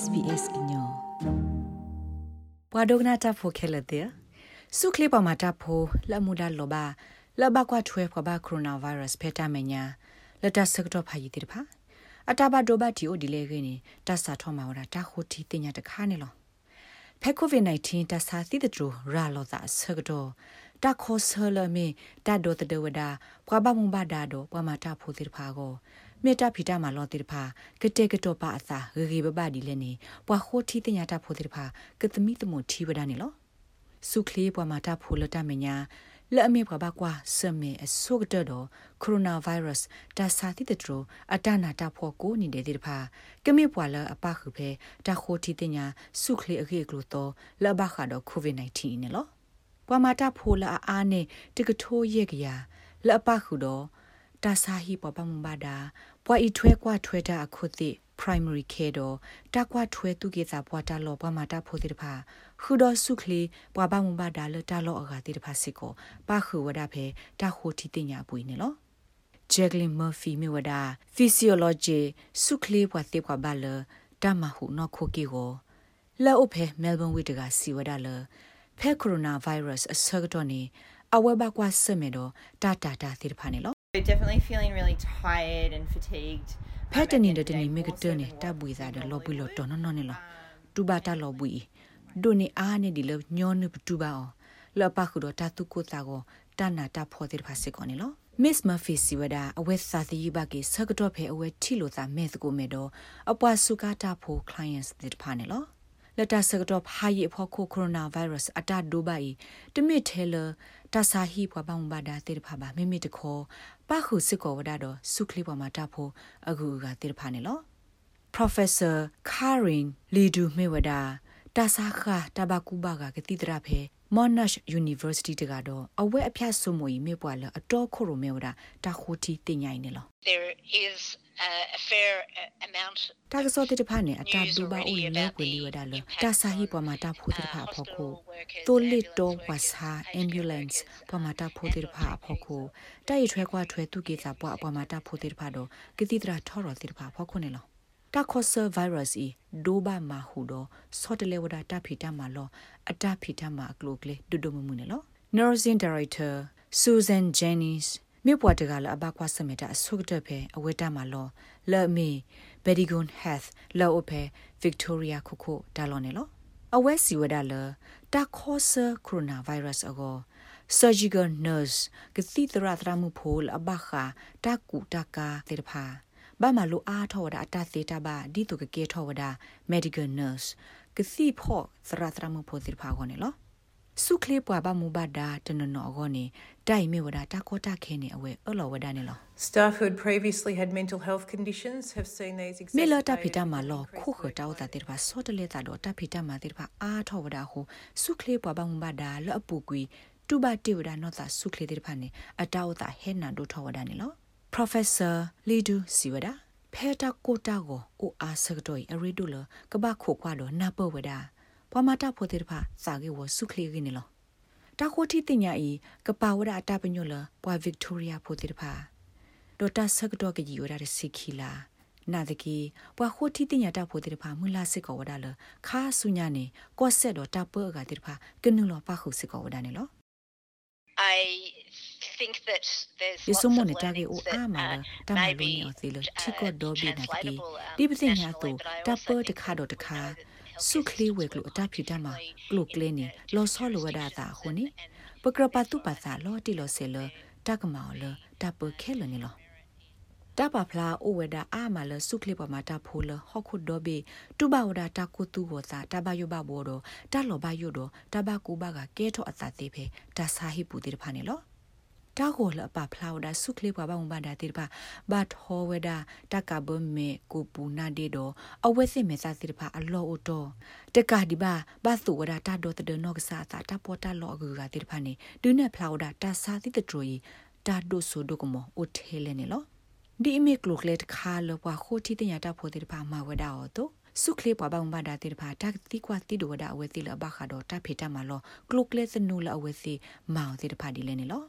SBS ညောပဝဒကနာတာဖိုခဲလတဲ့စုခလပမာတာဖိုလမှုဒါလောဘာလဘကွာထွဲဖဘကိုရိုနာဗိုင်းရပ်စ်ဖက်တာမညာလတစကတော့ဖာယီတိဖာအတာဘဒိုဘတီအိုဒီလေခင်းနေတဆာထောမှာဝတာတခိုတီတင်ညာတခါနေလောဖက်ကိုဗစ် -19 တဆာသီတတူရာလောသာဆကတော့ တခိုဆလမေတဒိုတဒဝဒါပကဘမဘာဒါဒိုပမာတာဖိုတိဖာကိုမေတ္တာဖီတာမှာလောတိတဖာကတဲ့ကတော့ပါအစာရေရေပပဒီလည်းနေပွာခိုတီတညာတာဖိုတိတဖာကသမီတမထီဝဒနေလောစုခလေးပွာမာတာဖိုလတာမညာလက်အမေပဘကွာစမေအဆုကတဲ့တော့ကိုရိုနာဗိုင်းရပ်စ်တာစာတိတထရအတနာတာဖို့ကိုနေတဲ့တိတဖာကမေပွာလအပခုဖဲတာခိုတီတညာစုခလေးအခေကလို့တော့လဘခါတော့ကိုဗစ် -19 နေလော ပွာမာတာဖိုလအားနဲ့တကထိုးရဲ့ကရလက်အပခုတော့တာစာဟီပပမဘာဒါပွာဤထွဲကွာထွဲတာအခုတိ primary care တော့တကွာထွဲသူကေစာပွာတာလောပမာတာဖိုတိတဖာခူတော်စုခလီပွာပမဘာဒါလတာလောအဂါတိတဖာစစ်ကိုပါခူဝဒဖဲတာခိုတီတင်ညာပွေနေလော Jacqueline Murphy မြဝဒ physiology စုခလီပွာတိပွာဘာလတမဟုနော်ခိုကီကိုလောအဖဲ Melbourne ဝိတကစီဝဒလ ဖဲကိုရိုနာဗိုင်းရပ်စ်အစကတော့နေအဝဲဘကွာစမေတော့တာတာတာတိတဖာနေလော definitely feeling really tired and fatigued ဖက်တနေတနေမေကတနေတပွေစားတယ်လောပွေလို့တော်နော်နော်နေလောတူဘာတာလောပွေဒိုနေအားနေဒီလောညောနုပတူပါအောင်လောပါခုတော့တတုကိုတာကိုတနာတာဖော်တဲ့ဖာစစ်ကောနေလော Miss Murphy စီဝဒအဝဲစာသီဘကေဆကတော့ဖဲအဝဲထီလို့သာမဲသကိုမဲတော့အပွားစုကားတာဖို့ clients တဲ့ဖာနေ လောလက်တာစကတော့ဟာရီဖို့ကိုကိုရိုနာဗိုင်းရပ်စ်အတာဒိုဘိုင်တမစ်ထဲလတာဆာဟီဘွားပောင်ဘာဒါတေဖာဘာမိမိတခေါ်ပါခုစစ်ကောဝဒါတော့စုခလီပေါ်မှာတဖို့အခုကတေဖာနေလော Professor Karin Lidu Mewada တာဆာခတဘကူဘာကကတိတရဖဲ Monash University တကတော့အဝဲအဖျက်ဆုမွေမြေပွာလအတော်ခိုရိုမဲဝဒတာခိုတီတင်ញိုင်နေလော There is a fair amount တာကစောတိတဖာနေအတာဒူဘာအိုလဲကွေလီဝဒါလတာဆာဟီပေါ်မှာတာဖိုတိတဖာဖို့ကိုတိုလစ်တော့ဝါစာ ambulance ပေါ်မှာတာဖိုတိတဖာဖို့ကိုတိုက်ရွဲခွာထွဲသူကေစာပွားပေါ်မှာတာဖိုတိတဖာတော့ကတိတရာထော်တော်တိတဖာဖို့ခုနေလောတာခေါ်ဆာဗိုင်းရပ်စ်ဤဒိုဘာမာဟူတော့ဆော့တလေဝဒတာဖီတာမာလောအတာဖီတာမာအကလုကလေဒုဒုမမှုနေလော Nursing Director Susan Jennings မြေပွားတကလည်းအဘကွာစမတာအဆုတ်တဲ့ဖဲအဝဲတာမာလောလဲ့မီ Bedigon Health လောအဖဲ Victoria ခုခုဒါလောနေလောအဝဲစီဝဒါလတာခေါ်ဆာကိုရိုနာဗိုင်းရပ်စ်အကော surgical nurse ကတိတရသရမှုဖိုးအဘခာတာကူတာကာတေတဖာဘာမလိုအားထောဝဒအတသေးတာဘာဒီတုကကေထောဝဒ medical nurse ကစီဖော့သရသရမဖိုတိဖာခေါနေလော စုခလေးပွားဘာမူဘာဒါတနနောခေါနေတိုင်မေဝဒတာကောတာခဲနေအဝဲအလောဝဒနေလော Staff who had previously had mental health conditions have seen these မေလတာဖီတာမာလောခုခတောတာတေဘာစောတလေတာတော့တာဖီတာမာတေဘာအားထောဝဒဟုစုခလေးပွားဘာမူဘာဒါလောအပူကွီတူဘာတေဝဒနောတာစုခလေးတေဖာနေအတောတာဟဲနာဒိုထောဝဒနေလော Professor Lidu Siwada ဖဲတာကိုတာကိုအိုအားစကတော့အရီဒူလကဘာခိုခွာတော့နာပဝဒါ ပမတာဖိုတေတဖာစာကေဝဆုခလီကင်းလောတာခိုတီတင်ညာဤကပါဝဒအတာပညောလပွာဗစ်တိုးရီယာဖိုတေတဖာဒေါ်တာစကတော့ကကြီးဝဒါစီခီလာနာတကီပွာခိုတီတင်ညာတာဖိုတေတဖာမူလာစစ်ကောဝဒါလခါဆုညာနေကော့ဆက်တော့တာပကတေတဖာကနုလောပါခုစစ်ကောဝဒါနေလော I think that there's yeso mo ne tage o ama la ta ma lo ne o thilo thiko do bi na ki di bi nya to ta po de kha do de kha su kli we klo ta phi ta ma klo kle ni lo so lo da ta ho ni pa kra pa tu pa sa lo ti lo se lo ta ka ma lo ta po khe lo ni lo တပဖလာအိုဝဒအာမလစုခလိပမာတာဖိုလဟခုဒိုဘေတူဘဝဒတာကုတူဝသာတဘယဘဘောဒတလောဘယုဒတဘကူဘကကဲထောအသသေးဖေတဆာဟိပူတိဖာနေလော တာကိုလပဖလာဝဒစုခလိပဘဝဘဒါတိဖာဘတ်ဟောဝဒတကဘမေကိုပူနာဒေဒအဝဲစစ်မေစာတိဖာအလောအိုတောတကဒီဘာဘသုဝဒတာဒောတဒနောကစာတာတပေါ်တာလောအကူကတိဖာနေဒုနေဖလာဝဒတာစာတိတထရီတာဒိုဆိုဒိုကမောအိုထဲလဲနေလောဒီအမေကလုကလက်ခါလောပွားခိုတီတညာတာဖိုတေပါမာဝဒါအောတိုစုခလေးပွားပောင်ဘာဒါတေပါတက်တိကွာတိဒိုဝဒါအဝဲတိလဘခါတော့တဖေတမလောကလုကလက်စနူလအဝဲစီမောင်တေပါဒီလဲနေလော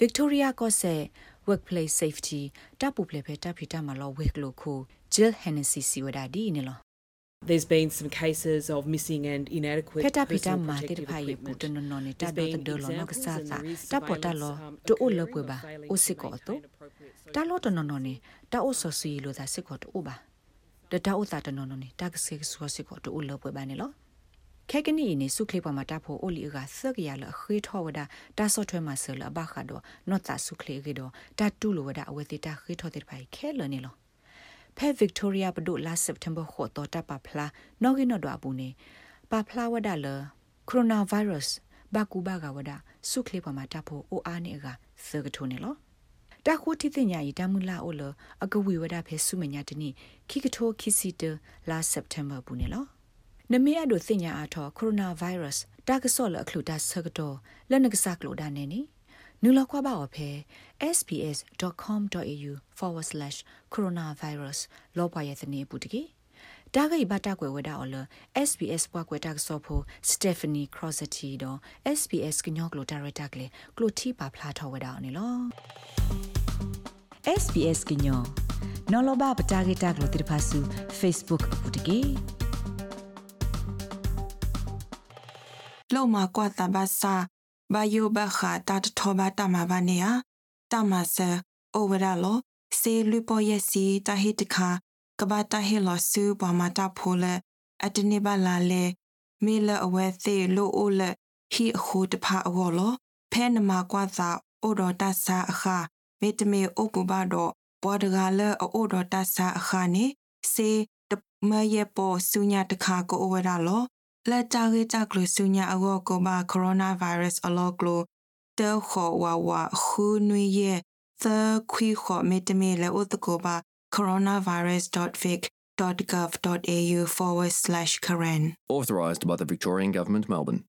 Victoria Kosse Workplace Safety တပ်ပူပလေဖဲတပ်ဖီတမလောဝဲကလုခု Jill Hennessy စီဝဒါဒီနေလော There's been some cases of missing and inadequate ဖက်တာပီတာ personal မာတိတ protective ဖိုင်ပူ equipment. တနနော်နေတာ There's တော့ been တလောနက examples ဆာ and သာ there is တပေါ်တလော surveillance, um, တိုအိုလ occurring ပွေ of ပါ failing အို to စစ်ကောတော့ maintain appropriate social တာလောတနော်နော်နေတာအိုဆဆူလို့သာစစ်ကောတို ခဲကနီနေစုခလေးပေါ်မှာတဖို့အိုလီကသက်ကရလခေထောဝဒတာဆော့ထွဲမှာဆလဘခါတော့နော့တာစုခလေးကတော့တတူလိုဝဒအဝတိတာခေထောတဲ့ဖိုင်ခဲလနေလောဖဲဗစ်တိုးရီယာပဒိုလာစက်တမ်ဘာခေါ်တော့တပဖလာနော်ဂီနော်ဒွာဘူးနေပဖလာဝဒလကိုရိုနာဗိုင်းရပ်စ်ဘာကူဘာကဝဒစုခလေးပေါ်မှာတဖို့အိုအားနေကသကထုံနေလောတာခိုတီတင်ညာဤတမူလာအိုလအကဝီဝဒဖဲဆုမညာတနီခိကထိုခိစီတလာစက်တမ်ဘာဘူးနေလော နမေအဒိုတင်ညာအထောကိုရိုနာဗိုင်းရပ်စ်တာကဆော့လအခလူတာဆကတော့လက်နကစားကလိုဒါနေနီနူလခွာပါအဖေ sbs.com.au/coronavirus လောပွားရဲ့သနေပူတကေတာဂိဘတာကွယ်ဝဒါအော်လ SBS ပွားကွယ်တာဆော့ဖို့ Stephanie Crossetti တော့ SBS ကညောကလိုဒါရိုက်တာကလေကလိုတီပါဖလာထောဝဒါအနေလော SBS ကညောနော်လဘပတာဂိတာကလိုတိဖာဆူ Facebook ပူတကေ lo ma kwa ta ba sa ba yo ba kha ta tho ba ta ma ba ne ya ta ma se o wa da lo se lu po ye si ta hi ta kha ka ba ta hi lo su ba ma ta pho le a ti ni ba la le me le a we the lo o le hi a khu ta pha a wo lo phe na ma kwa sa o do ta sa a kha me te me o pu ba do bo da ga le o do ta sa a kha ni se ta ma ye po su nya ta kha ko o wa da lo လက်တာဂေတာကလဆုညာအကောကိုဘာကိုရိုနာဗိုင်းရပ်စ်အလောကလိုတဲခေါ်ဝါဝါခူနွေရဲ့သခွီခေါ်မေတမီလေဥတကိုဘာ coronavirus.vic.gov.au forward slash Karen. Authorised by the Victorian Government, Melbourne.